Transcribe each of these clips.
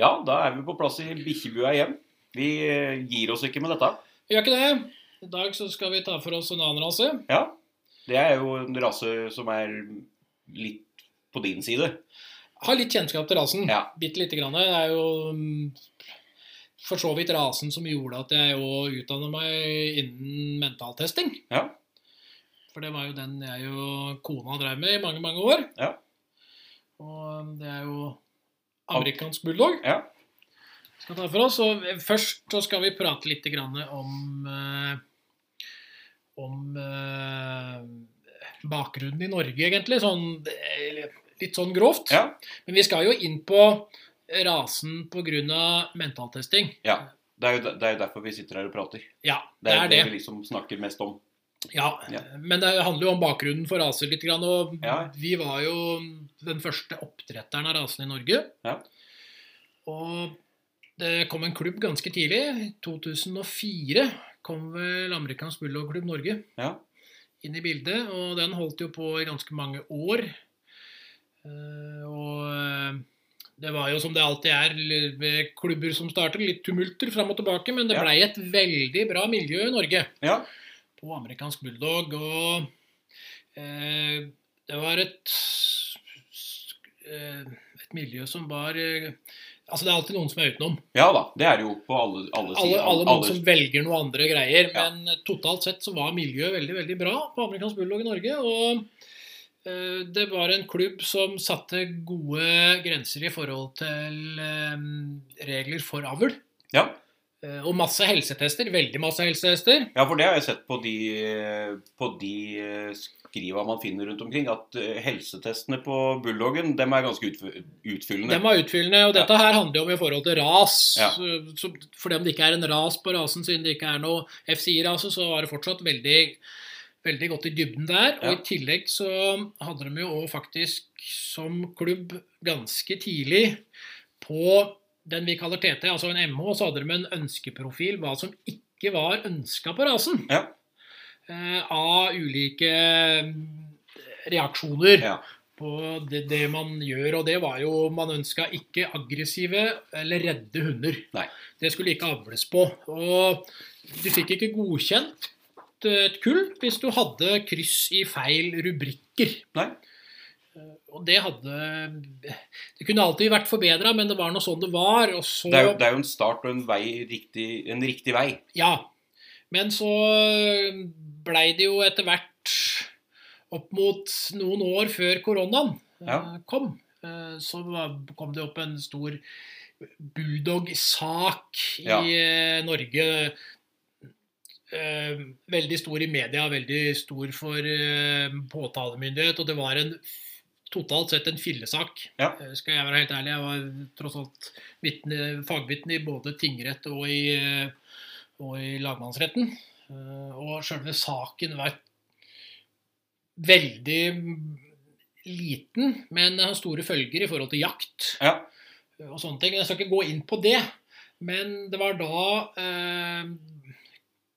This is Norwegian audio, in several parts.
Ja, da er vi på plass i bikkjebua igjen. Vi eh, gir oss ikke med dette. Vi gjør ikke det. I dag så skal vi ta for oss en annen rase. Ja, det er jo en rase som er litt på din side. Har litt kjennskap til rasen. Ja. Bitte lite grann. Det er jo mm, for så vidt rasen som gjorde at jeg jo utdanna meg innen mentaltesting. Ja. For det var jo den jeg og kona drev med i mange, mange år. Ja. Og det er jo amerikansk bulldog. Ja. Skal ta for oss. Og først så skal vi prate litt grann om eh, om eh, bakgrunnen i Norge, egentlig. Sånn, eh, litt sånn grovt. Ja. Men vi skal jo inn på rasen pga. mentaltesting. ja. Det er, jo, det er jo derfor vi sitter her og prater. Ja, Det er det det er det. vi liksom snakker mest om. Ja, Ja. Men det handler jo om bakgrunnen for raser litt. Grann, og Ja. Vi var jo den første oppdretteren av rasen i Norge. Ja. Og det kom en klubb ganske tidlig. I 2004 kom vel Amerikansk Bulldog-klubb Norge Ja. inn i bildet. Og den holdt jo på i ganske mange år. Eh, Og eh, det var jo som det alltid er ved klubber som starter, litt tumulter fram og tilbake. Men det blei et veldig bra miljø i Norge Ja. På amerikansk bulldog. Og eh, det var et, eh, et miljø som var eh, Altså, det er alltid noen som er utenom. ja da. Det er det jo på alle, alle Alle, sider. alle noen som velger noe andre greier. Ja. Men eh, totalt sett så var miljøet veldig, veldig bra på amerikansk bulldog i Norge. Og det var en klubb som satte gode grenser i forhold til regler for avl. Ja. Eh, og masse helsetester. Veldig masse helsetester. ja, for det har jeg sett på de, på de eh, skriva man finner rundt omkring, at eh, helsetestene på bulldoggen dem er ganske utfyllende. Dem er utfyllende, og dette her handler jo om i forhold til ras. Ja. Fordi om det ikke er en ras på rasen, siden det ikke er noe FCI-rase, så var det fortsatt veldig, veldig godt i dybden der. Og i tillegg så hadde de jo òg faktisk som klubb ganske tidlig på den vi kaller TT, altså en MH, så hadde de en ønskeprofil hva som ikke var ønska på rasen. Ja. Eh, av ulike mm, reaksjoner Ja. på det, det man gjør. Og det var jo Man ønska ikke aggressive eller redde hunder. Nei. Det skulle ikke avles på. Og du fikk ikke godkjent et kull hvis du hadde kryss i feil rubrikker. Nei. Og det hadde Det kunne alltid vært forbedra, men det var nå sånn det var. Så Det er, jo, det er jo en start og en, vei, riktig, en riktig vei. Ja. Men så blei det jo etter hvert opp mot noen år før koronaen eh, Ja. kom, eh, så kom det opp en stor Budog-sak i Ja. eh, Norge. Eh, veldig stor i media, veldig stor for eh, påtalemyndighet. Og det var en totalt sett en fillesak. Ja. Eh, skal jeg være helt ærlig. Jeg var tross alt vitne, fagvitne i både tingrett og i, eh, og i lagmannsretten. Eh, Og sjølve saken var veldig liten, men har store følger i forhold til jakt Ja. og sånne ting. Jeg skal ikke gå inn på det, men det var da eh,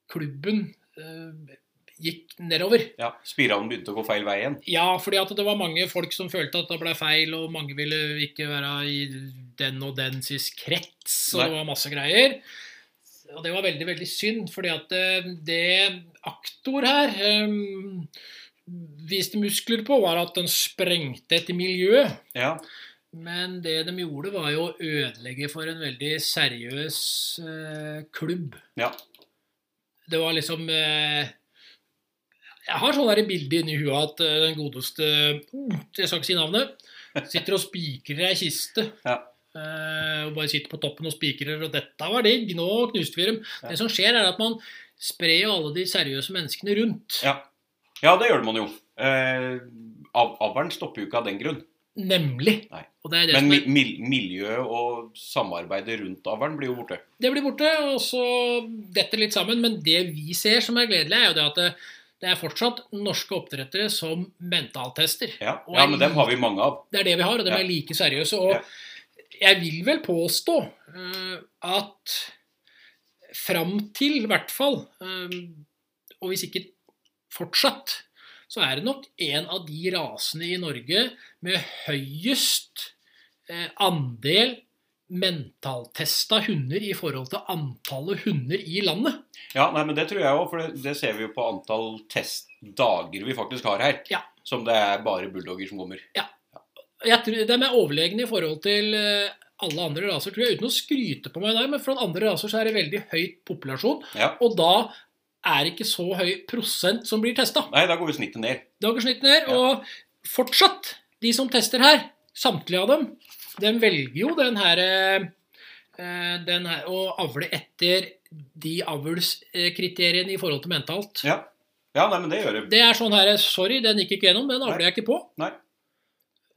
klubben eh, gikk nedover. ja. Spiralen begynte å gå feil vei igjen. Ja, fordi at det var mange folk som følte at det ble feil, og mange ville ikke være i den og den densis krets, og Nei. det var masse greier. Og det var veldig, veldig synd, fordi at eh, det aktor her um, viste muskler på, var at den sprengte et miljø. Ja. Men det de gjorde, var jo å ødelegge for en veldig seriøs uh, klubb. Ja. Det var liksom eh, Jeg har sånn bilde inni huet at eh, den godeste uh, Jeg skal ikke si navnet. Sitter og spikrer ei kiste. Ja. Eh, og bare sitter på toppen og spikrer. Og 'dette var digg, nå knuste vi dem'. Ja. Det som skjer, er at man sprer alle de seriøse menneskene rundt. Ja. ja, det gjør man jo. Eh, av, avlen stopper jo ikke av den grunn. Nemlig. Det det Men er mil, miljøet og samarbeidet rundt avlen blir jo borte. Det blir borte, og så detter litt sammen. Men det vi ser som er gledelig, er jo det at det, er fortsatt norske oppdrettere som mentaltester. Ja, ja men dem har vi mange av. Det er det vi har, og de Ja. er like seriøse. Og Ja. jeg vil vel påstå uh, at fram til, i hvert fall, eh, og hvis ikke fortsatt, så er det nok en av de rasene i Norge med høyest uh, andel mentaltesta hunder i forhold til antallet hunder i landet. Ja, nei, men det tror jeg òg, for det, det ser vi jo på antall testdager vi faktisk har her. Ja. Som det er bare bulldogger som kommer. Jeg tror De er overlegne i forhold til eh, alle andre raser, tror jeg, uten å skryte på meg der, men for andre raser så er det veldig høyt populasjon, Ja. og da er det ikke så høy prosent som blir testa. Nei, da går vi snittet ned. Da går snittet ned, Ja. og fortsatt, de som tester her, samtlige av dem, de velger jo den her, eh, den her å avle etter de avlskriteriene i forhold til mentalt. Ja. ja, nei, men det gjør det. Det er sånn her Sorry, den gikk ikke gjennom. Den avler jeg ikke på. Nei.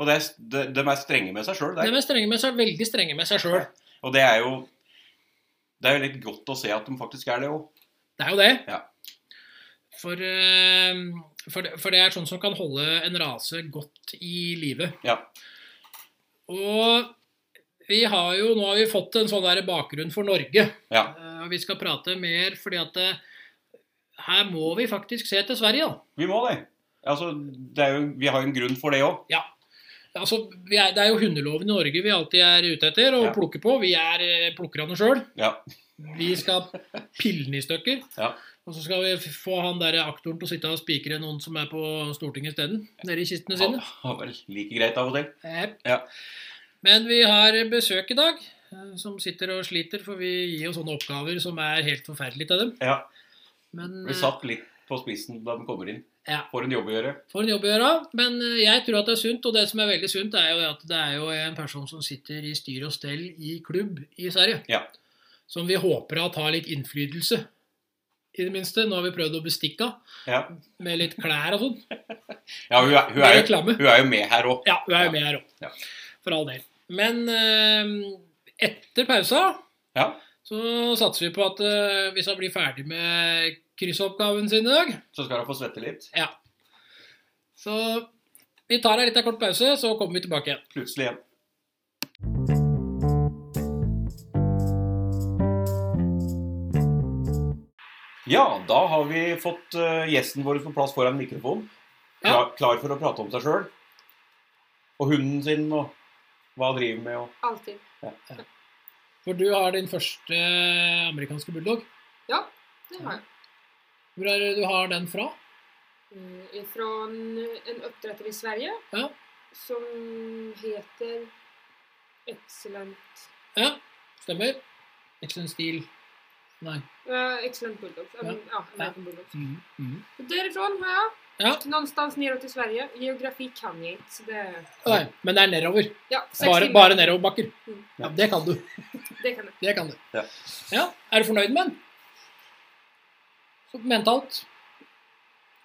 Og det er, de, de er strenge med seg sjøl. De er strenge med seg, veldig strenge med seg sjøl. Og det er jo Det er jo litt godt å se at de faktisk er det òg. Det er jo det. Ja. For, eh, for, for det er sånn som kan holde en rase godt i livet. Ja. Og vi har jo, nå har vi fått en sånn der bakgrunn for Norge. Ja. Eh, Og vi skal prate mer fordi at det, her må vi faktisk se til Sverige, da. Vi må det. Altså, det er jo, vi har jo en grunn for det òg. Altså, vi er, det er jo hundeloven i Norge vi alltid er ute etter og Ja. plukker på. Vi er eh, plukkerne sjøl. Ja. Vi skal pille den i stykker. Ja. Og så skal vi få han der aktoren til å sitte og spikre noen som er på Stortinget isteden. Nede i kistene sine. har vel like greit av og til. Yep. Ja. Men vi har besøk i dag, eh, som sitter og sliter, for vi gir jo sånne oppgaver som er helt forferdelige til dem. Ja. Men Vi eh, satt litt på spissen da de kommer inn. Ja. Får en jobb å gjøre. får en jobb å gjøre. Men eh, jeg tror at det er sunt, og det som er veldig sunt, er jo at det er jo en person som sitter i styr og stell i klubb i Sverige. Ja. Som vi håper at har litt innflytelse. I det minste. Nå har vi prøvd å bestikke Ja, med litt klær og sånn. ja hun, er, hun, er jo, hun er jo med her òg. Ja, hun er jo Ja. med her òg. Ja. For all del. Men uh, etter pausa Ja. så satser vi på at uh, hvis han blir ferdig med kryssoppgaven sin i dag Så skal hun få svette litt. Ja. Så vi tar en liten kort pause, så kommer vi tilbake igjen. Plutselig igjen. Ja, da har vi fått eh, gjesten vår på plass foran mikrofonen. Klar, klar for å prate om seg sjøl. Og hunden sin, og hva han driver med. Og... Alltid. For du har din første amerikanske bulldog. Ja, det har jeg. Hvor er det du har den fra? Mm, Ifrån en oppdretter i Sverige Ja. som heter Excellent, Ja, stemmer. Excellent Steel. Nei. uh, Excellent Bulldogs. Ja. Ja. ja, American Bulldogs. Mm -hmm. Så Därifrån har jeg. Ja. Någonstans nedover til Sverige. Geografi kan jeg ikke. Så det, Nei, men det er nedover. ja, Bare, bare nedoverbakker. Mm. Ja, det kan du. Det kan jeg. Det kan du. Ja. ja. Er du fornøyd med den? Sånn mentalt?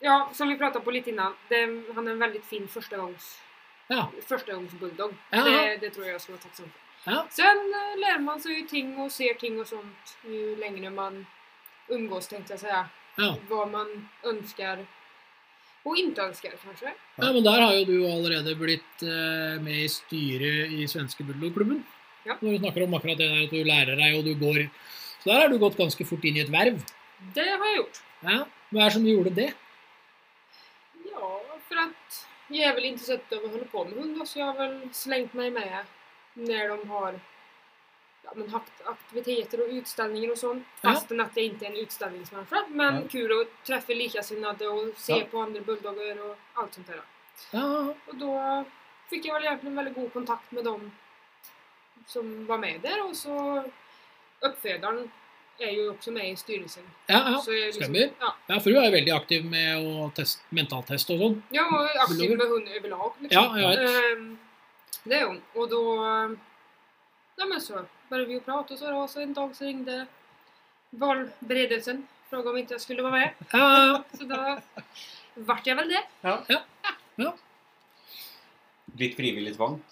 Ja, som vi prata på litt innan. Det, han er en veldig fin førstegangs... gångs, Ja. Førstegangsbulldog. Ja. Det, det tror jeg jag ska vara tacksam för. Ja. Sen lærer lär man sig ju ting och ser ting och sånt ju längre man umgås tänkte jag säga. Ja. Hva man ønsker og ikke ønsker, kanskje. ja, men der har jo du allerede blitt eh, med i styret i svenske bulldogklubben. Ja. Når du snakker om akkurat det der at du lærer deg, og du går Så der har du gått ganske fort inn i et verv. Det har jeg gjort. Ja. Hva er det som gjorde det? Ja, for at jeg er vel interessert av å holde på med hund, så jeg har vel slengt meg med när de har ja, men haft aktiviteter och utställningar och sånt. Ja. Fastän att jag inte är en utställningsmänniska. Men Ja. kul att träffa likasinnade och se Ja. på andra bulldoggar och allt sånt där. Ja, Och då fick jag väl egentligen väldigt god kontakt med dem som var med där och så uppfödaren är ju också med i styrelsen. ja, ja. liksom, stämmer. ja, ja for du er jo veldig aktiv med å teste, mentaltest og sånn. Ja, og aktiv med hund överlag. Liksom. Ja, jag vet. Ehm, det är hon. Och då... Ja men så började vi ju prata och så, då, så en dag så ringde valberedelsen. Frågade om inte jag skulle vara med. Ja, Så då vart jag väl det. Ja Litt frivillig tvang.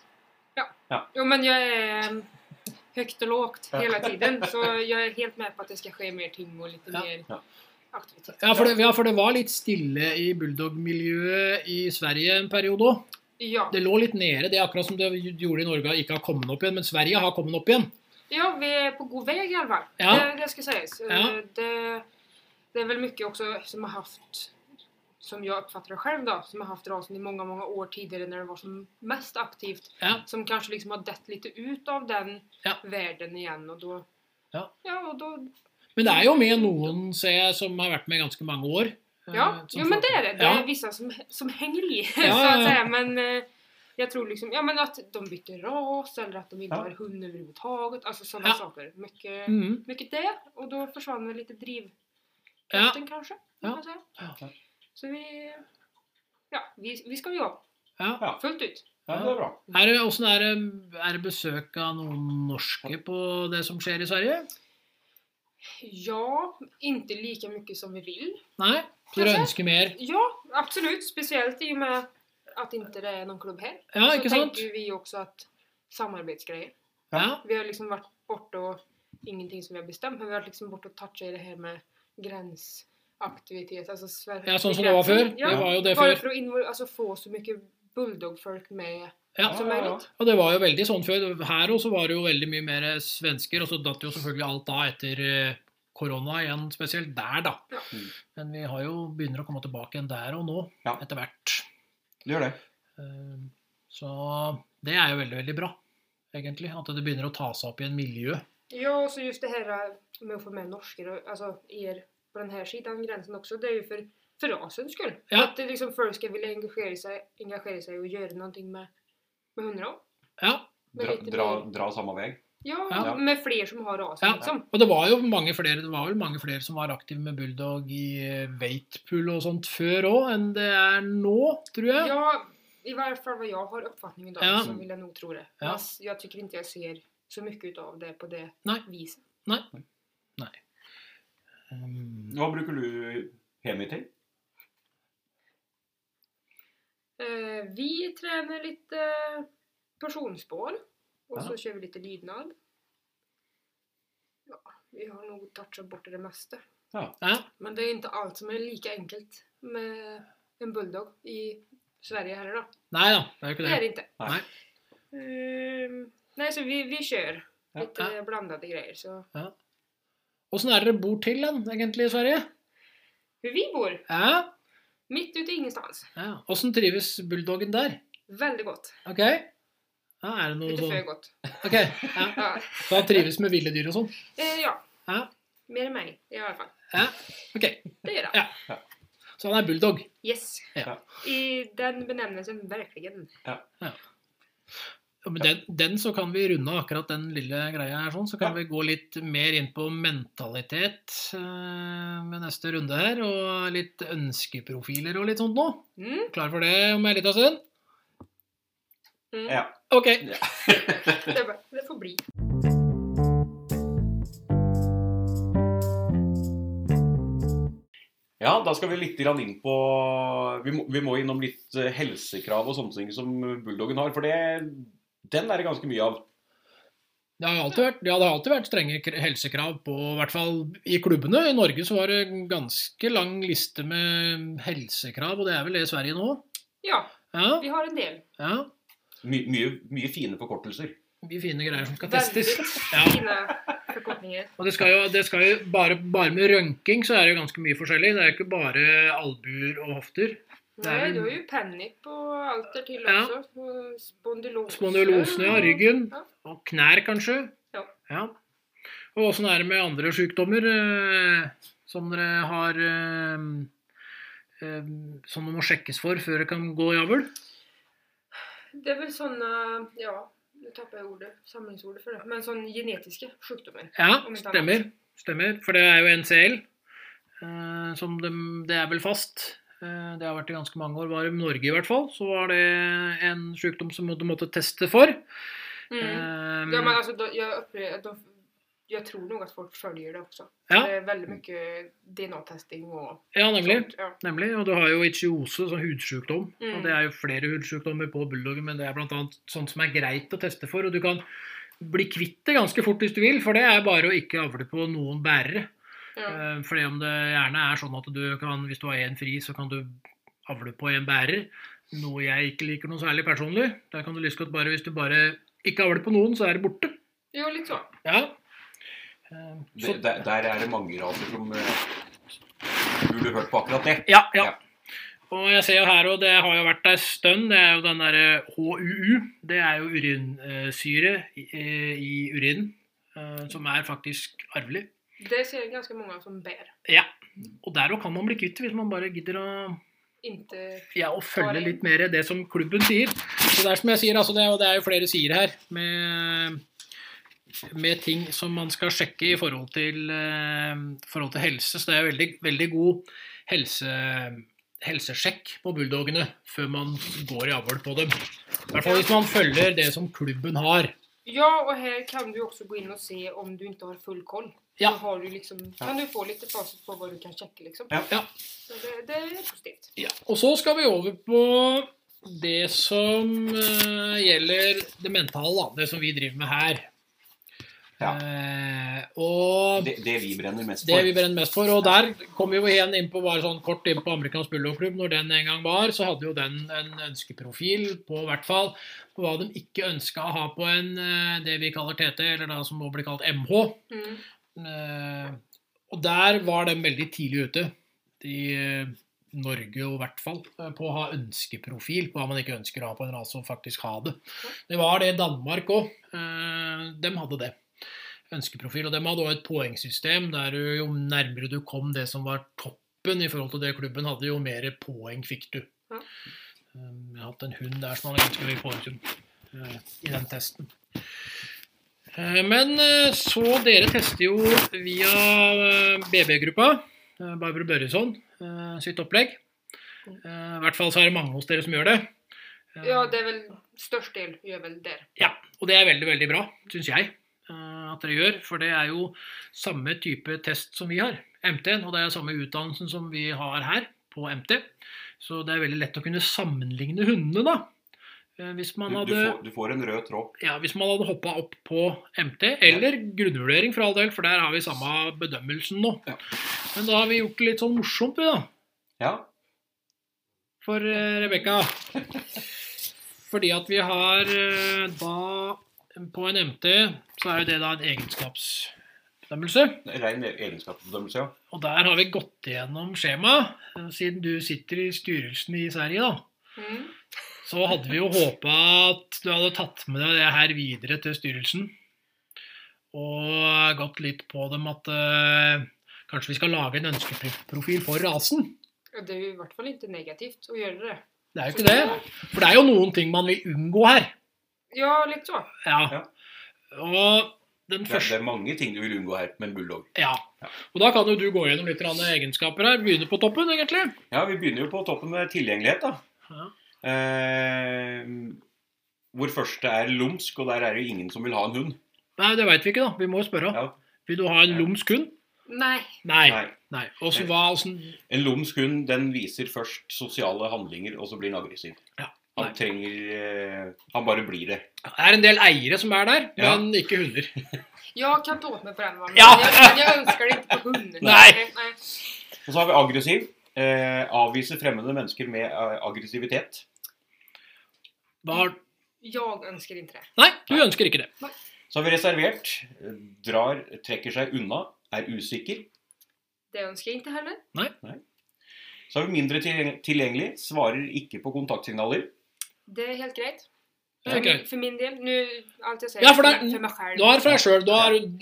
Jo men jag är högt och lågt Ja. hela tiden. Så jag är helt med på att det ska ske mer ting och lite Ja. mer Ja. aktivitet. ja, for det, ja, for det var litt stille i bulldog-miljøet i Sverige en periode òg. Ja. Det lå litt nede. Det er akkurat som det gjorde i Norge, ikke har kommet opp igjen. Men Sverige har kommet opp igjen. Ja, vi er på god vei i alle fall. Ja. Det, det skal sies. Ja. Det, det er vel mye også som har haft som jeg oppfatter det selv, da, som har haft rasen i mange mange år tidligere når det var som mest aktivt. Ja. Som kanskje liksom har dett litt ut av den Ja. igjen. igen och då... Ja. Ja, da då... Men det er jo med noen, ser jeg, som har vært med ganske mange år. Ja, eh, jo, men det er det. Det Ja. visse vissa som, som henger i, så ja, att ja. Men eh, jag tror liksom, ja men att de bytte ras eller att de inte Ja. har hund överhuvudtaget. Alltså sådana Ja. saker. Mycket, mm. mycket det. Och då försvann väl lite drivkraften Ja. kanske. Ja. kan. Ja. Så vi, ja, vi, vi ska jobba Ja. Ja. fullt ut. Ja, det er bra. Er det, hvordan er det, er det besøk av noen norske på det som skjer i Sverige? Ja, ikke like mye som vi vil. Nei? Så dere ønsker mer? Ja, absolutt. Spesielt i og med at ikke det er noen klubb her. Ja, så ikke sant? tenker vi også at samarbeidsgreier. Ja. Vi har liksom vært borte og ingenting som vi har bestemt, men vi har vært liksom og tatt seg i det her med grenseaktivitet. Altså Ja, sånn som det var før? Ja, Det var jo det før. för att invol- alltså, få så mycket bulldogfolk med Ja. som ja, Og det var jo veldig sånn før. Her også var det jo veldig mye mer svensker, og så datt jo selvfølgelig alt da etter eh, korona igjen, spesielt der, da. Ja. Mm. Men vi har jo begynner å komme tilbake igjen der og nå, Ja. etter hvert. Det gjør det. Eh, Så det er jo veldig, veldig bra, egentlig. At det begynner å ta seg opp i en miljø. Ja, og så just det her med å få med norsker, altså er på denne siden av grensen også, Det er jo for, for rasens skull. Ja. At det liksom folk skal ville engasjere seg, engasjere seg og gjøre noe med, med hundra. Ja. Dra, dra, dra samme vei. Ja, Ja. med flere som har rase, Ja. liksom. Og det var jo mange flere, det var vel mange flere som var aktive med bulldog i eh, weightpool og sånt før òg, enn det er nå, tror jeg. Ja, i hvert fall hva jeg har oppfatning av Ja. så vil jeg nå tro det. Ja. Jeg, s- Jag tycker inte ser så mye ut av det på det Nei. viset. Um, Hva bruker du Hemi til? Uh, vi trener litt uh, personspår och Ja. så kjører vi lite lydnad. Ja, vi har nog touchat bort det meste. ja. Men det är inte allt som är lika enkelt med en bulldog i Sverige heller då. Nei da, det er jo ikke Det är det. det inte. Nei. Um, nej, så vi, vi kör Ja. lite blandade grejer. Så. Åssen er det dere bor til, den, egentlig, i Sverige? Hur vi bor, Ja. mitt ute i ingenstans. ja. Trives bulldoggen der? Väldigt gott. Ok? Ja, er det noe sånn gott. Ok, ja. Ja, Da trives med ville dyr og sånn? eh, ja. Ja. mer enn meg, i hvert fall. Ja. Ok, Det gjør jeg. Ja. så han er bulldog? Yes. Ja. I den benevnelsen virkelig. Ja, men den, den så kan vi runde av akkurat den lille greia her, sånn, så kan Ja. vi gå litt mer inn på mentalitet eh, med neste runde her, og litt ønskeprofiler og litt sånt nå. Mm. Klar for det om en liten stund? Mm. Ja. Ok. Det, var- det får bli. Ja, da skal vi litt inn på vi må, vi må innom litt eh, helsekrav og sånne ting som bulldoggen har. For det, den er det ganske mye av. Det har alltid vært, ja, det har alltid vært strenge helsekrav på, i hvert fall i klubbene. I Norge så var det en ganske lang liste med helsekrav, og det er vel det i Sverige nå? Ja, Ja, vi har en del. ja. My, mye, mye fine forkortelser. Mye fine greier som skal testes. Ja. forkortninger. Og det skal jo, det skal jo bare, bare med røntging så er det jo ganske mye forskjellig. Det er jo ikke bare albuer og hofter. Det er Nej, väl- du har ju pennip til Ja. også. Och Spondylos. Spondylosen, ja. Ryggen. Ja. Og knær, kanskje. Ja. Og åssen er det med andre sykdommer eh, som dere har eh, eh, Som det må sjekkes for før det kan gå i avl? Det er vel sånn ja, nå tapper jeg ordet, samlingsordet for det. Men sånn genetiske sykdommer. Ja, stemmer. Stemmer. For det er jo NCL. eh, som de, det er vel fast. Eh, det har vært i ganske mange år. Var i Norge i hvert fall. Så var det en sykdom som du måtte teste for. Mm. Um, Ja, men altså, da, jag, upplevde, de, jag tror nok at folk følger det også. Ja. Det er veldig mye DNA-testing og ja, nemlig. sånt. Ja. Nemlig, og du har jo ichiose, sånn hudsykdom. Mm. Og det er jo flere hudsykdommer på bulldoggen, men det er bl.a. sånt som er greit å teste for. Og du kan bli kvitt det ganske fort hvis du vil, for det er bare å ikke avle på noen bærere. Ja. Eh, Fordi om det gjerne er sånn at du kan, hvis du har én fri, så kan du avle på en bærer. Noe jeg ikke liker noe særlig personlig. Der kan du lyst godt bare, hvis du bare ikke avler på noen, så er det borte. Jo, litt sånn. Ja. Eh, Så, der, der er det mange raser som eh, burde hørt på akkurat det. ja, ja. Ja. Og jeg ser jo her, og det har jo vært ei stund, det er jo den derre HUU. Det er jo urinsyre i, i urinen, eh, som er faktisk arvelig. Det ser ganske mange många som ber. Ja. Og der òg kan man bli kvitt det hvis man bare gidder å Inte... ja, og følge litt mer det som klubben sier. Så det er som jeg sier, altså det, og det er jo flere sider her med, med ting som man skal sjekke i forhold til, eh, forhold til helse. Så det er veldig, veldig god helse, helsesjekk på bulldogene før man går i avl på dem. I hvert fall hvis man følger det som klubben har. Ja, og her kan du også gå inn og se om du ikke har full koll. Ja. Så har du liksom, kan du få litt fasit på hva du kan sjekke, liksom. Ja. Ja. Så det, det er positivt. Ja, og så skal vi over på det som uh, gjelder det mentale. Det som vi driver med her. Ja. Eh, og Det, det vi brenner mest det for. vi brenner mest for. Og der kom vi jo igjen inn på bare sånn kort inn på Amerikansk Bulldog-klubb. Når den en gang var, så hadde jo den en ønskeprofil på hvert fall på hva de ikke ønska å ha på en eh, det vi kaller TT, eller da som nå blir kalt MH. Mm. Eh, og der var de veldig tidlig ute, i eh, Norge i hvert fall, på å ha ønskeprofil på hva man ikke ønsker å ha på en rase, og faktisk ha det. Det var det Danmark òg. De hadde det. Ønskeprofil. Og de hadde òg et poengsystem der jo nærmere du kom det som var toppen i forhold til det klubben hadde, jo mer poeng fikk du. Ja. Eh, Jeg har hatt en hund der som hadde ganske høy poengsum eh, i den testen. Eh, Men eh, så dere tester jo via BB-gruppa, Barbro Børjesson sitt opplegg. I hvert fall så er det mange hos dere som gjør det. Ja, det er vel størst del gjør vel der. ja, og det er veldig, veldig bra, syns jeg, at dere gjør. For det er jo samme type test som vi har, MT-en, og det er samme utdannelsen som vi har her på MT. Så det er veldig lett å kunne sammenligne hundene, da. Eh, Hvis man Du, du, får, du får en rød tråd. Ja, hvis man hadde hoppa opp på MT, eller grunnvurdering for all del, for der har vi samme bedømmelsen nå. Ja. Men da har vi gjort det litt sånn morsomt, vi, da. Ja. For uh, Rebekka. Fordi at vi har eh, da På en MT så er jo det da en egenskapsbedømmelse. Ren egenskapsbedømmelse, ja. Og der har vi gått igjennom skjemaet, siden du sitter i styrelsen i Sverige, da. Mm. Så hadde vi jo håpa at du hadde tatt med deg det her videre til styrelsen. Og gått litt på dem at uh, kanskje vi skal lage en ønskeprofil for rasen. Ja, det er jo i hvert fall ikke negativt å gjøre det. Det er jo ikke det. For det er jo noen ting man vil unngå her. Ja, litt så. Ja. Ja. Og den Det er, det er mange ting du vil unngå her med en bulldog. Ja. Ja. Og da kan jo du gå gjennom litt egenskaper her. Begynne på toppen, egentlig. Ja, vi begynner jo på toppen med tilgjengelighet, da. Ja. Eh, hvor første er lumsk, og der er det jo ingen som vil ha en hund. Nei, det veit vi ikke, da. Vi må jo spørre. Ja. Vil du ha en lumsk hund? Nej. Nei. Nei. Nei. Også, hva også... En lumsk hund den viser først sosiale handlinger, og så blir den aggressiv. Ja. Han Nei. trenger eh, Han bare blir det. Det er en del eiere som er der, Ja. men ikke hunder. Jag kan ta åt mig på den va? Men Ja. jag, jag önskar det inte på hunden. Nej. Nej. Og så har vi aggressiv. Eh, avviser fremmede mennesker med eh, aggressivitet. Hva Jeg ønsker ikke det. Nei, du ønsker ikke det. Så har vi reservert. Drar, trekker seg unna, er usikker. Det ønsker jeg ikke heller. Nei. Så har vi mindre tilgjengelig, svarer ikke på kontaktsignaler. Det er helt greit. For, okay. min, for min del, nu, alt jeg säger Ja, för för, det- for meg selv. Da er det for deg sjøl. Da,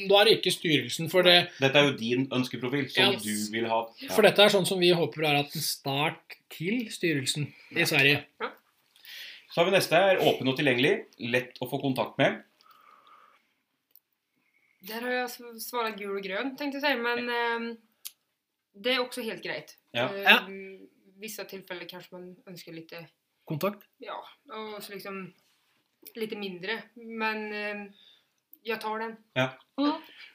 da er det ikke styrelsen for det. Dette er jo din ønskeprofil, som yes. du vil ha. Ja. For dette er sånn som vi håper er at en start til styrelsen i Sverige. Så har vi neste er åpen og tilgjengelig. Lett å få kontakt med. Der har jeg sv- gul og grønn, tenkte jeg å si. men um, det er også helt greit. Ja. Ehm, visse tilfeller kanskje man ønsker lite, Kontakt. ja, og så liksom litt mindre. Men jeg jag tar den. Ja.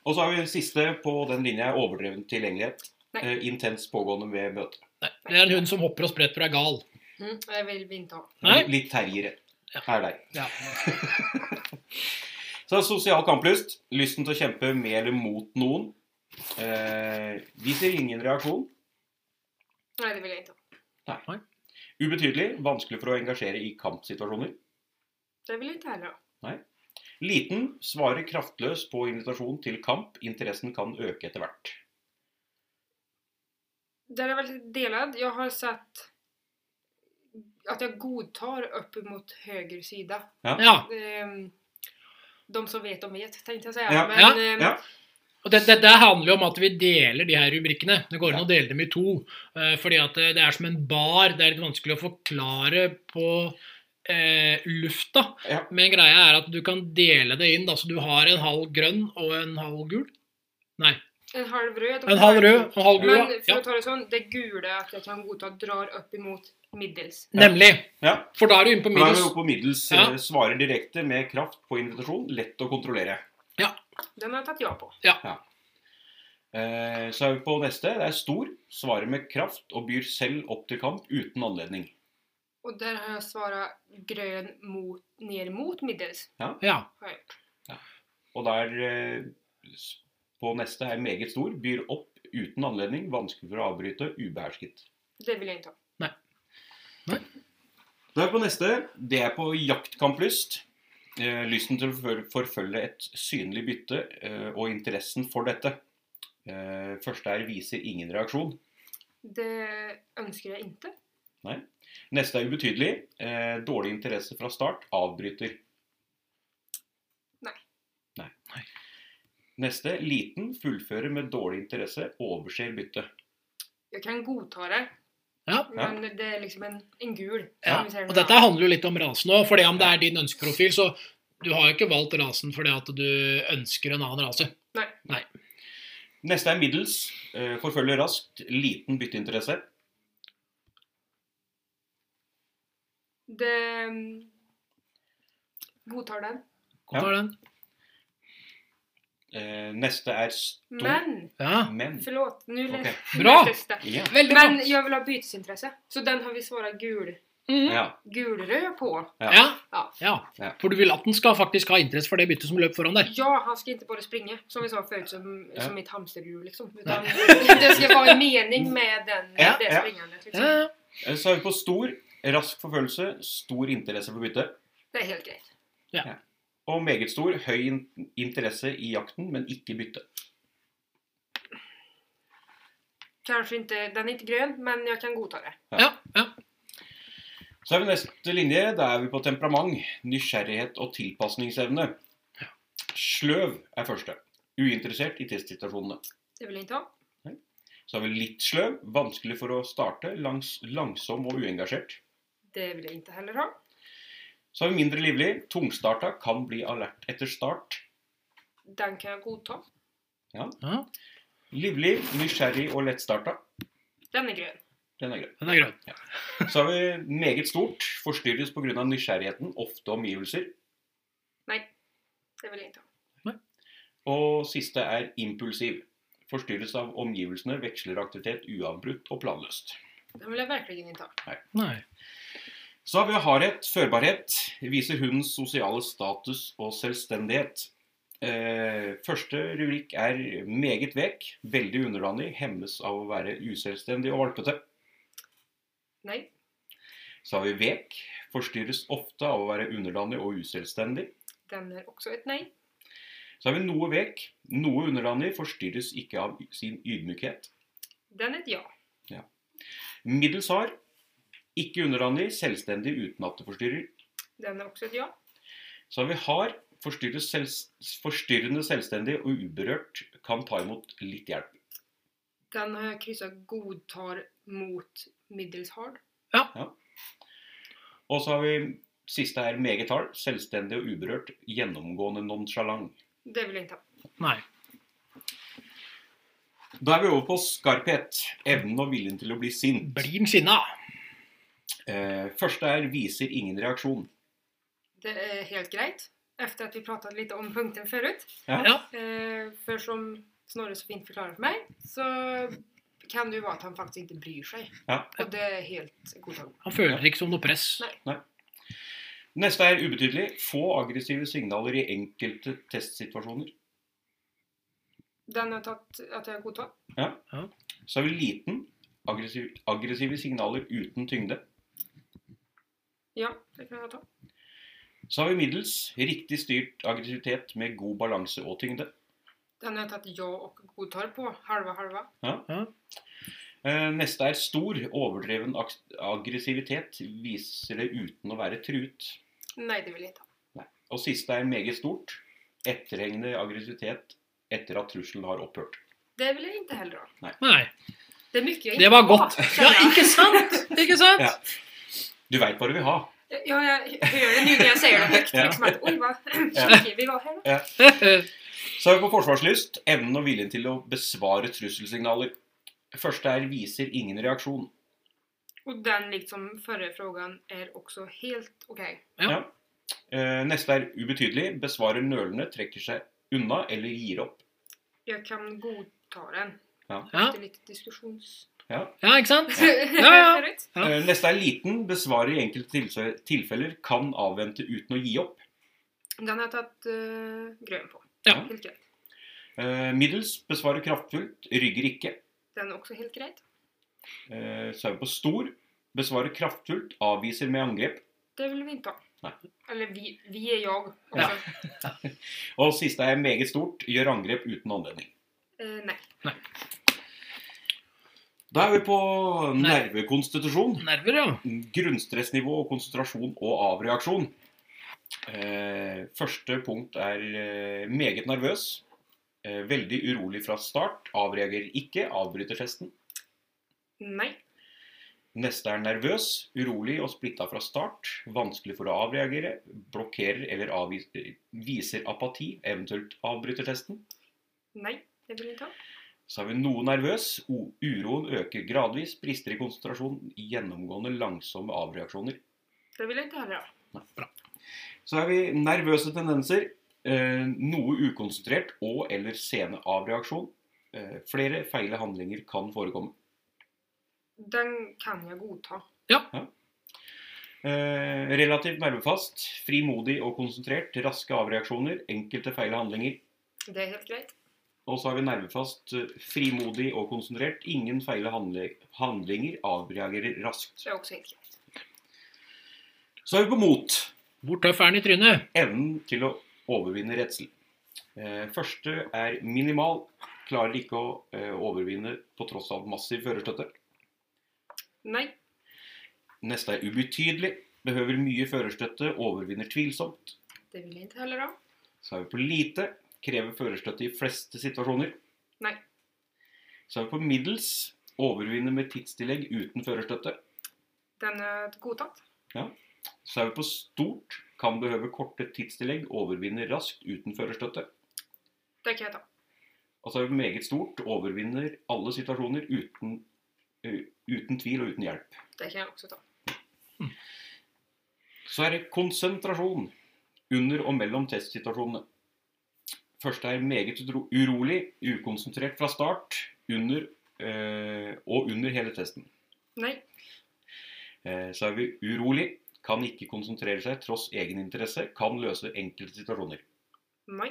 Og så har vi siste på den linja overdreven tilgjengelighet. Nei. Eh, intens pågående ved møte. Nei, det er en hund som hopper og spretter og er gal. Mm, jeg vil vi inte Litt terriere. Ja. Her deg. Ja. Så sosial kamplyst. Lysten til å kjempe med eller mot noen. Eh, viser ingen reaksjon. Nei, det vil jeg ikke. ha. Ubetydelig. Vanskelig for å engasjere i kampsituasjoner. Det vil ikke inte heller Nei. Liten. Svarer kraftløs på invitasjon til kamp. Interessen kan øke etter hvert. Der er veldig delad. Jeg har sett at jeg godtar opp mot høyre sida. Ja. Ehm, de som vet, de vet, jeg å si. Ja. Men, Ja. Og det, Dette handler jo om at vi deler de her rubrikkene. Det går an å dele dem i to. eh, fordi at det det er som en bar. Det er litt vanskelig å forklare på eh, lufta. Ja. Men greia er at du kan dele det inn. da, Så du har en halv grønn og en halv gul. Nei. En halv rød En halv rød og halv gul. Men for ja. å ta det sånn, det gule at jeg kan godta drar opp imot middels. Nemlig. Ja. For da er du inne på Da er du middels. på middels. Ja. eh, Svarer direkte med kraft på invitasjon. Lett å kontrollere. Den har jeg tatt ja på. Eh, Så er vi på neste. Det er stor. Svarer med kraft og byr selv opp til kamp uten anledning. Og der har jeg svara grønn mot, ned mot middels. Ja. ja. ja. Og der eh, på neste er meget stor. Byr opp uten anledning. Vanskelig for å avbryte. Ubehersket. Det vil jeg ikke ha. Da er vi på neste. Det er på jaktkamplyst. Eh, lysten til å forfølge et synlig bytte eh, og interessen for dette. Eh, første er viser ingen reaksjon. Det ønsker jeg ikke. Nei. Neste er ubetydelig. Eh, dårlig interesse fra start. Avbryter. Nei. Nei. Neste liten. Fullfører med dårlig interesse. Overser bytte. Jeg kan godta det, Ja. men det er liksom en, en gul. Ja, og dette handler jo litt om rasen òg. For om det er din ønskeprofil, så du har jo ikke valgt rasen fordi at du ønsker en annen rase. Nei Neste er middels. Eh, forfølger raskt. Liten bytteinteresse. Det mm, Godtar den. Godtar tar den? Eh, neste er stor. Men, Ja, Men. förlåt, nu nu Bra. Ja. veldig Men bra. jag vill ha bytesintresse. Så den har vi svarat gul, Mm. ja. Gulrød på. Ja. Ja. Ja. ja. Ja. For du vil at den skal faktisk ha interesse for det byttet som løp foran der. Ja, han skal ikke bare springe, som vi sa før, som, Ja. som mitt hamsterhjul liksom. Utan det skal være en mening med den, Ja, det springende. Liksom. Ja. Eh, Så er vi på stor. Rask forfølgelse. Stor interesse for bytte. Det er helt greit. Og meget stor. Høy interesse i jakten, men ikke bytte. Kanskje ikke, den er ikke grønn, men jeg kan godta det. ja. ja. Så er vi neste linje. Da er vi på temperament. Nysgjerrighet og tilpasningsevne. Sløv er første. Uinteressert i testsituasjonene. Det vil jeg ikke ha. Så er vi litt sløv. Vanskelig for å starte. Langs langsom og uengasjert. Det vil jeg ikke heller ha. Så har vi mindre livlig. Tungstarta. Kan bli alert etter start. Den kan jeg godta. ja. Livlig, nysgjerrig og lettstarta. Den er grønn. Den er grønn. Den er grønn. Så har vi meget stort. Forstyrres pga. nysgjerrigheten. Ofte omgivelser. Nei. det vil jeg ikke ha. Og siste er impulsiv. Forstyrres av omgivelsene, veksler aktivitet uavbrutt og planløst. Den vil jeg virkelig ikke ha. Nei. Så har vi hardhet, førbarhet. Viser hundens sosiale status og selvstendighet. Eh, første rubrikk er meget vek. Veldig underdanig. Hemmes av å være uselvstendig og valpete. Nei. Så har vi vek. Forstyrres ofte av å være underdanig og uselvstendig. den er også et nei. Så har vi noe vek. Noe underdanig. Forstyrres ikke av sin ydmykhet. Den er et ja. ja. Middels hard. Ikke underdanig. Selvstendig uten at det forstyrrer. Den er også et ja. Så har vi hard. Selv, forstyrrende selvstendig og uberørt. Kan ta imot litt hjelp. Den har jeg kryssa godtar mot middels hard. Og så har vi siste her meget hard. Selvstendig og uberørt. Gjennomgående nonchalant. Det vil jeg ikke ha. Nei. Da er vi over på skarphet. Evnen og viljen til å bli sint. Blir den sinna? Eh, første er viser ingen reaksjon. Det er helt greit. Efter at vi prata litt om punkten förut. Ja. Ja. Eh, för som Snorre så fint forklarer for meg, så kan det jo være at han faktisk ikke bryr seg. Ja. Og det er helt godtagbart. Han føler ikke som noe press. Nei. Neste er ubetydelig. Få aggressive signaler i enkelte testsituasjoner. Den har jeg tagit att Ja. ja. Så er vi liten. Aggressiv, aggressive signaler uten tyngde. Ja, det kan jeg ta. Så har vi middels. Riktig styrt aggressivitet med god balanse og tyngde. Den har jeg tatt ja og godtar på. Halva halva. Ja. Neste er stor. Overdreven aggressivitet viser det uten å være truet. Nei, det vil jeg ikke ha. Og siste er meget stort. Etterhengende aggressivitet etter at trusselen har opphørt. Det vil jeg ikke heller ha. Nei. Det er mye jeg Det var godt. Ja, ikke sant? Ikke sant? Ja. Du veit hva du vil ha. Ja, jeg hører det nå når jeg sier det høyt. Liksom at, Oi, hva skikkelig vi var her, da. Så er vi på forsvarslyst. Evnen og viljen til å besvare trusselsignaler. Første er viser ingen reaksjon. Og den, liksom forrige frågan, er også helt OK. Ja. Eh, Neste er ubetydelig. Besvarer nølende, trekker seg unna eller gir opp. Jeg kan godta den. Ja. Efter litt diskusjons... ja, ikke sant? ja, ja. Ja. Eh, Neste er liten. Besvarer i enkelte tilfeller. Kan avvente uten å gi opp. Den har jeg tatt uh, grønn på. Ja. Helt greit. Uh, Middels. Besvarer kraftfullt. Rygger ikke. Den er også helt greit. Uh, Så er vi på stor. Besvarer kraftfullt. Avviser med angrep. Det vil vi ikke ha. Nei. Eller vi, vi er jeg også. Og siste er meget stort. Gjør angrep uten anledning. Eh, nei. Da er vi på nervekonstitusjon. Nerver, ja. Grunnstressnivå konsentrasjon og avreaksjon. Eh, første punkt er eh, meget nervøs. Eh, veldig urolig fra start. Avreagerer ikke. Avbryter testen. Nei. Neste er nervøs, urolig og splitta fra start. Vanskelig for å avreagere. Blokkerer eller avviser, viser apati, eventuelt avbryter testen. Nei. Det blir ikke. Så er vi noe nervøs. Uroen øker gradvis. Brister i konsentrasjon. Gjennomgående langsomme avreaksjoner. Det vil jeg ikke ha. Nei, bra. Så er vi nervøse tendenser. Eh, noe ukonsentrert og eller sene avreaksjon. Eh, flere feile handlinger kan forekomme. Den kan jeg godta. Ja. relativt nervefast, frimodig og konsentrert. Raske avreaksjoner. Enkelte feile handlinger. Det er helt greit. Og så har vi nervefast, eh, frimodig og konsentrert. Ingen feile handlinger. Avreagerer raskt. Det er også helt greit. Så er vi på mot. Hvor tøff er den i trynet? Evnen til å overvinne redsel. Eh, første er minimal. Klarer ikke å eh, overvinne på tross av massiv førerstøtte. Nei. Neste er ubetydelig. Behøver mye førerstøtte. Overvinner tvilsomt. Det vil jeg ikke heller ha. Så er vi på lite. Krever førerstøtte i fleste situasjoner. Nei. Så er vi på middels. Overvinner med tidstillegg uten førerstøtte. Den er godtatt. Ja. Så er vi på stort. Kan behøve korte tidstillegg. Overvinner raskt uten førerstøtte. Det kan jeg ta. Og så er vi meget stort. Overvinner alle situasjoner uten, uh, uten tvil og uten hjelp. Det kan jeg også ta. Så er det konsentrasjon under og mellom testsituasjonene. Første er meget urolig, ukonsentrert fra start, under eh, og under hele testen. Nei. Eh, så er vi urolig, kan ikke konsentrere seg tross egeninteresse, kan løse enkelte situasjoner. Nei.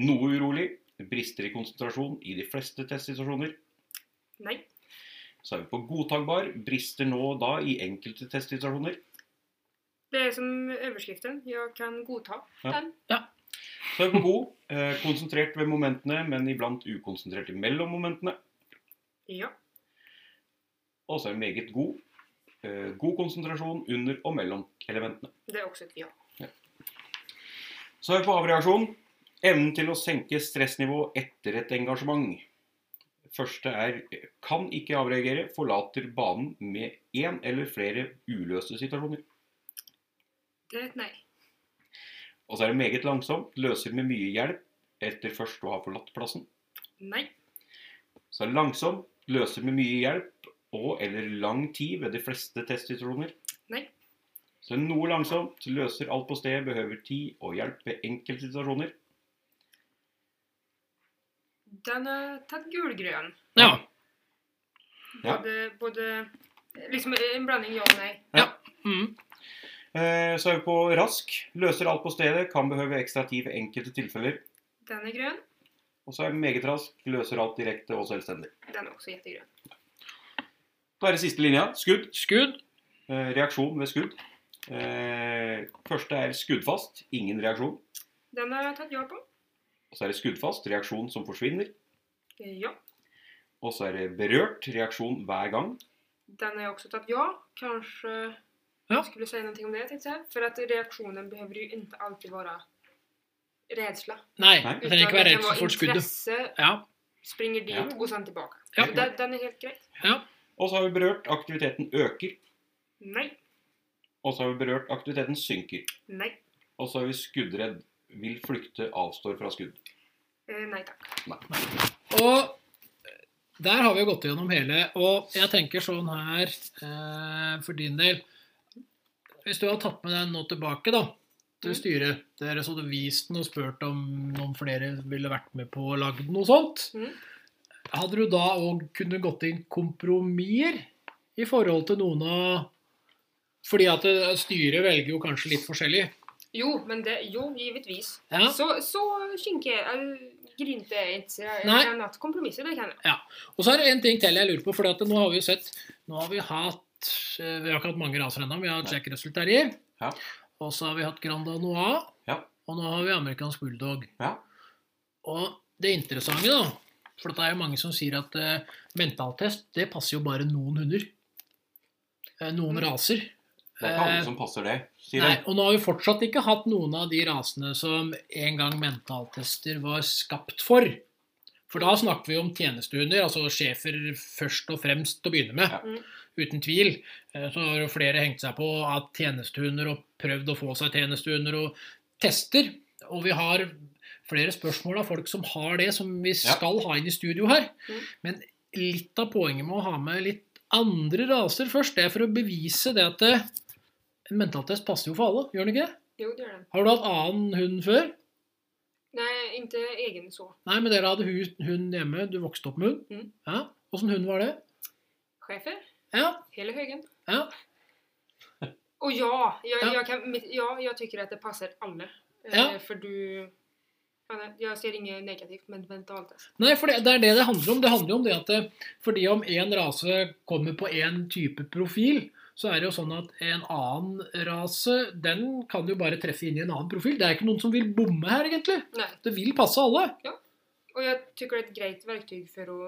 Noe urolig, brister i konsentrasjon i de fleste testsituasjoner. Nei. Så er vi på godtakbar, brister nå og da i enkelte testsituasjoner. Det er som overskriften. Jeg kan godta den. Ja. er på god, eh, konsentrert ved momentene, men iblant ukonsentrert mellom momentene. Ja. Og så er vi meget god, eh, god konsentrasjon under og mellom elementene. Det er også et ja. Så er vi på avreaksjon. Evnen til å senke stressnivå etter et engasjement. Første er kan ikke avreagere, forlater banen med én eller flere uløste situasjoner. Det er et nei. Og så er det meget langsomt, løser med mye hjelp etter først å ha forlatt plassen. Nei. Så er det langsomt, løser med mye hjelp og eller lang tid ved de fleste testsituasjoner. Nei. Så er det noe langsomt, løser alt på stedet, behøver tid og hjelp ved enkelte situasjoner. Den er tatt gulgrønn. Ja. Ja. Både, både Liksom en blanding ja og nei. Ja. Mm. Eh, Så er vi på rask, løser alt på stedet, kan behøve ekstra tid ved enkelte tilfeller. Den er grønn. Og så er vi meget rask, løser alt direkte og selvstendig. Den er også jettegrønn. Da er det siste linja, skudd. Skudd. Eh, Reaksjon ved skudd. Eh, Første er skuddfast, ingen reaksjon. Den har jeg tatt ja på. Og så er det skuddfast, reaksjon som forsvinner. Ja. Og så er det berørt reaksjon hver gang. Den har jeg også tatt ja. Kanske Ja. skulle du si noe om det tenkte jeg? For at reaksjonen behøver jo ikke alltid være redsla. Nei, Nei. det trenger ikke være redsel for skuddet. Interesse, Ja, springer dit Ja. og sen tilbake. Ja. Så Den, den er helt greit. ja. Og så har vi berørt aktiviteten øker. Nei. Og så har vi berørt aktiviteten synker. Nei. Og så er vi skuddredd. Vil flykte, avstår fra skudd. Nei takk. Nei. Og der har vi jo gått gjennom hele. Og jeg tenker sånn her eh, for din del Hvis du har tatt med deg nå tilbake da, til Mm. styret Dere så hadde vist den og spurt om noen flere ville vært med på å lage noe sånt. Mm. Hadde du da òg kunnet gått inn kompromisser i forhold til noen av Fordi at eh, styret velger jo kanskje litt forskjellig. Jo, men det, jo, givetvis. Ja. Så, så skinke kan att kompromissa, det kan jag. Og så er det en ting til jeg lurer på, for nå har vi jo sett Nå har vi hatt Vi har ikke hatt mange raser ennå. Vi har hatt Jack Russell Terrier. Ja. Og så har vi hatt Granda Noir. Ja. Og nå har vi amerikansk bulldog. Ja. Og det interessante, da For det er jo mange som sier at uh, mentaltest det passer jo bare noen hunder. Uh, noen Mm. raser. Det er ikke alle Eh, som passer det, sier Nei, og nå har vi fortsatt ikke hatt noen av de rasene som en gang mentaltester var skapt for. For da snakker vi om tjenestehunder, altså sjefer først og fremst å begynne med. Ja. Uten tvil. Eh, Så har jo flere hengt seg på at tjenestehunder og prøvd å få seg tjenestehunder og tester. Og vi har flere spørsmål av folk som har det, som vi Ja. skal ha inn i studio her. Mm. Men litt av poenget med å ha med litt andre raser først, det er for å bevise det at eh, en mentaltest passer jo for alle, gjør den ikke det? Jo, det gjør den. Har du hatt annen hund før? Nei, ikke egen så. Nei, men dere hadde hund hjemme, du vokste opp med hund? Mm. Ja. Åssen hund var det? Chefer, Ja. hela högen. Ja. Och ja, jag, Ja. Jag, kan, ja, jag tycker att det passar alla. Eh, Ja. För du... Jeg ser inget negativt men mentaltest. Nei, for det, det er det det handler om. Det handler om det at det, fordi om en rase kommer på en type profil, så er det jo sånn at en annen rase, den kan jo bare treffe inn i en annen profil. Det er ikke noen som vil bomme her, egentlig. Nei. Det vil passe alle. Og jeg tykker det er et greit verktyg for å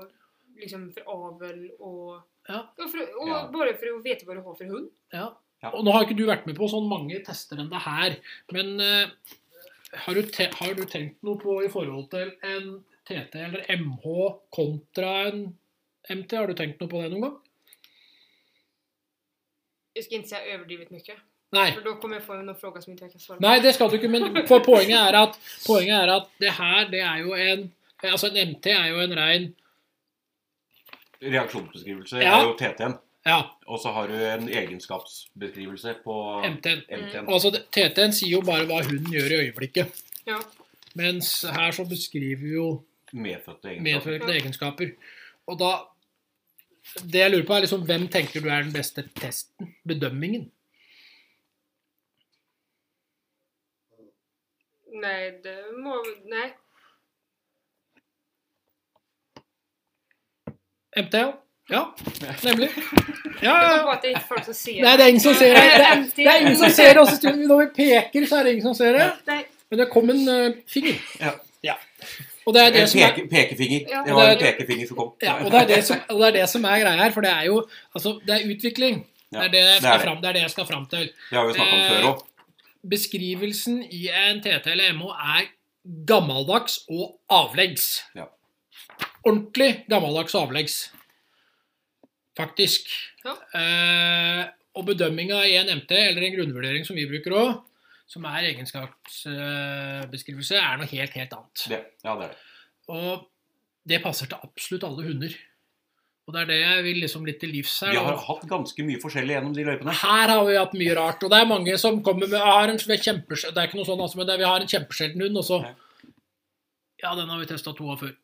liksom for avl och, Ja. Og, for, og Ja. bare for å vite hva du har for hund. Ja. Ja. Og nå har ikke du vært med på sånn mange tester enn det her, men uh, har, du te har du tenkt noe på i forhold til en TT eller MH kontra en MT? Har du tenkt noe på det noen gang? Jeg Jag at jeg har overdrevet mye. Nei. For da kommer jeg få noen spørsmål som ikke jag kan svara på. Nei, det skal du ikke, men for poenget er at, poenget er at det her, det er jo en Altså, en MT er jo en rein Reaksjonsbeskrivelse Ja. er jo TT-en. Ja, Og så har du en egenskapsbeskrivelse på MT-en. MT mm. Altså, TT-en sier jo bare hva hunden gjør i øyeblikket. Ja. Mens her så beskriver vi jo Medfødte egenskaper. Medfødte egenskaper. Og da Det jeg lurer på, er liksom hvem tenker du er den beste testen? Bedømmingen? Nei, det må... Nej. MT, ja. Ja, nemlig. Ja, ja, det. Nei, er ingen som ser det. Det er, det er ingen som ser det. Også, når vi peker, så er det ingen som ser det. Men det kom en uh, finger. Ja. Og det er det En som er peke, pekefinger. Det var en er- pekefinger som kom. Ja, og det er det som, og det er, det som er greia her, for det er jo altså, det er utvikling. Det er det jeg det skal er fram, det er det jeg skal fram til. Det har vi jo snakket om Eh, før òg. Beskrivelsen i en TT eller MH er gammeldags og avleggs. Ja. Ordentlig gammeldags og avleggs. Faktisk. Ja. Eh, og bedømminga i en MT, eller en grunnvurdering som vi bruker òg, som er egenskapsbeskrivelse, er noe helt, helt annet. Det, ja, det er det. Og det passer til absolutt alle hunder. Og det er det jeg vil liksom litt til livs her. Vi har hatt ganske mye forskjellig gjennom de løypene. Her har vi hatt mye rart, og det er mange som kommer med har en Det er ikke noe sånn, altså, men det er, vi har en kjempesjelden hund, og så Ja. Ja, den har vi testa to av før.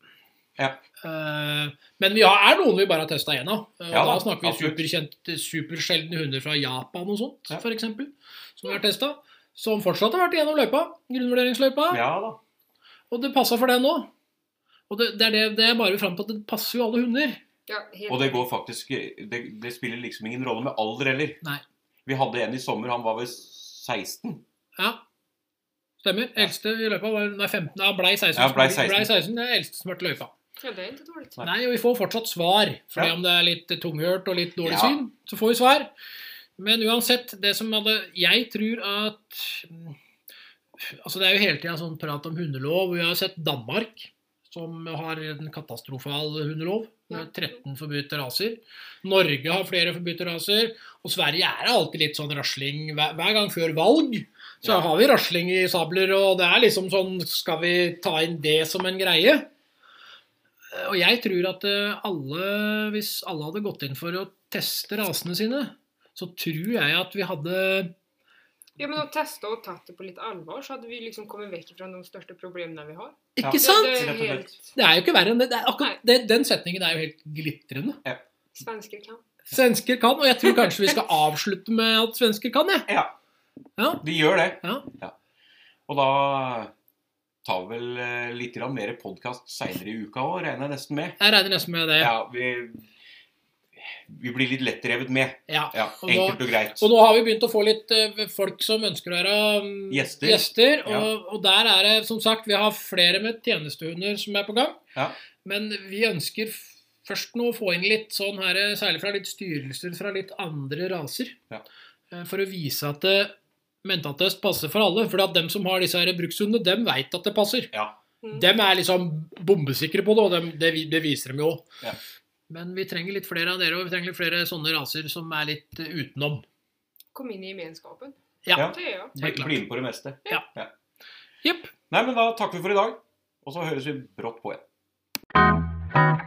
Ja. Eh, men vi har, er noen vi bare har testa én av. Eh, Ja da snakker vi superkjente, supersjeldne hunder fra Japan og sånt, Ja. eksempel, Som vi har testa. Som fortsatt har vært igjennom løypa. Grunnvurderingsløypa. Ja da. Og det passa for den òg. Og det, det er det, det er bare fram til at det passer jo alle hunder. Ja, helt Og det går faktisk Det, det spiller liksom ingen rolle med alder heller. Nei. Vi hadde en i sommer, han var vel 16. Ja. Stemmer. Eldste i løypa var nei, 15. Ja, blei 16. Ja, blei 16. Blei 16 det er eldste som har vært i løypa. Ja, det. Nei. Og vi får fortsatt svar. Fordi Ja. om det er litt tunghørt og litt dårlig Ja. syn, så får vi svar. Men uansett, det som hadde Jeg tror at Altså, det er jo hele tida sånn prat om hundelov. Vi har sett Danmark, som har en katastrofal hundelov. Med 13 forbudte raser. Norge har flere forbudte raser. Og Sverige er alltid litt sånn rasling. Hver, hver gang før valg så Ja. har vi rasling i sabler, og det er liksom sånn Skal vi ta inn det som en greie? Og jeg tror at eh, alle, hvis alle hadde gått inn for å teste rasene sine, så tror jeg at vi hadde Ja, men å teste og tatt det på litt alvor, så hadde vi liksom kommet vekk fra de største problemene vi har. Ja. Ikke sant? Det, og helt... Det er jo ikke verre enn det. det er akkurat, det den setningen er jo helt glitrende. Svensker kan. Svensker kan, og jeg tror kanskje vi skal avslutte med at svensker kan, jeg. Ja, Ja. de gjør det. Ja. Og da tar vel eh, litt mer podkast seinere i uka òg, regner jeg nesten med. Jeg regner nesten med det. Ja, vi, vi blir litt lettrevet med. Ja. Ja, Og nå- og greit. Og nå har vi begynt å få litt eh, folk som ønsker å være gjester. Gjester. og, Ja. og der er det, som sagt, vi har flere med tjenestehunder som er på gang. Ja. Men vi ønsker først nå å få inn litt sånn her, særlig fra litt styrelser fra litt andre raser. Ja. Eh, For å vise at det, mentaltest passer for alle. For at dem som har disse her brukshundene, dem veit at det passer. Ja. Mm. Dem er liksom bombesikre på det, og dem, det, beviser det viser dem jo. Ja. Men vi trenger litt flere av dere, og vi trenger litt flere sånne raser som er litt eh, utenom. Kom inn i gemenskapen. Ja. Ja. Det ja. Bli, bli med på det meste. Jepp. Nei, men Da takker vi for i dag, og så høres vi brått på igjen.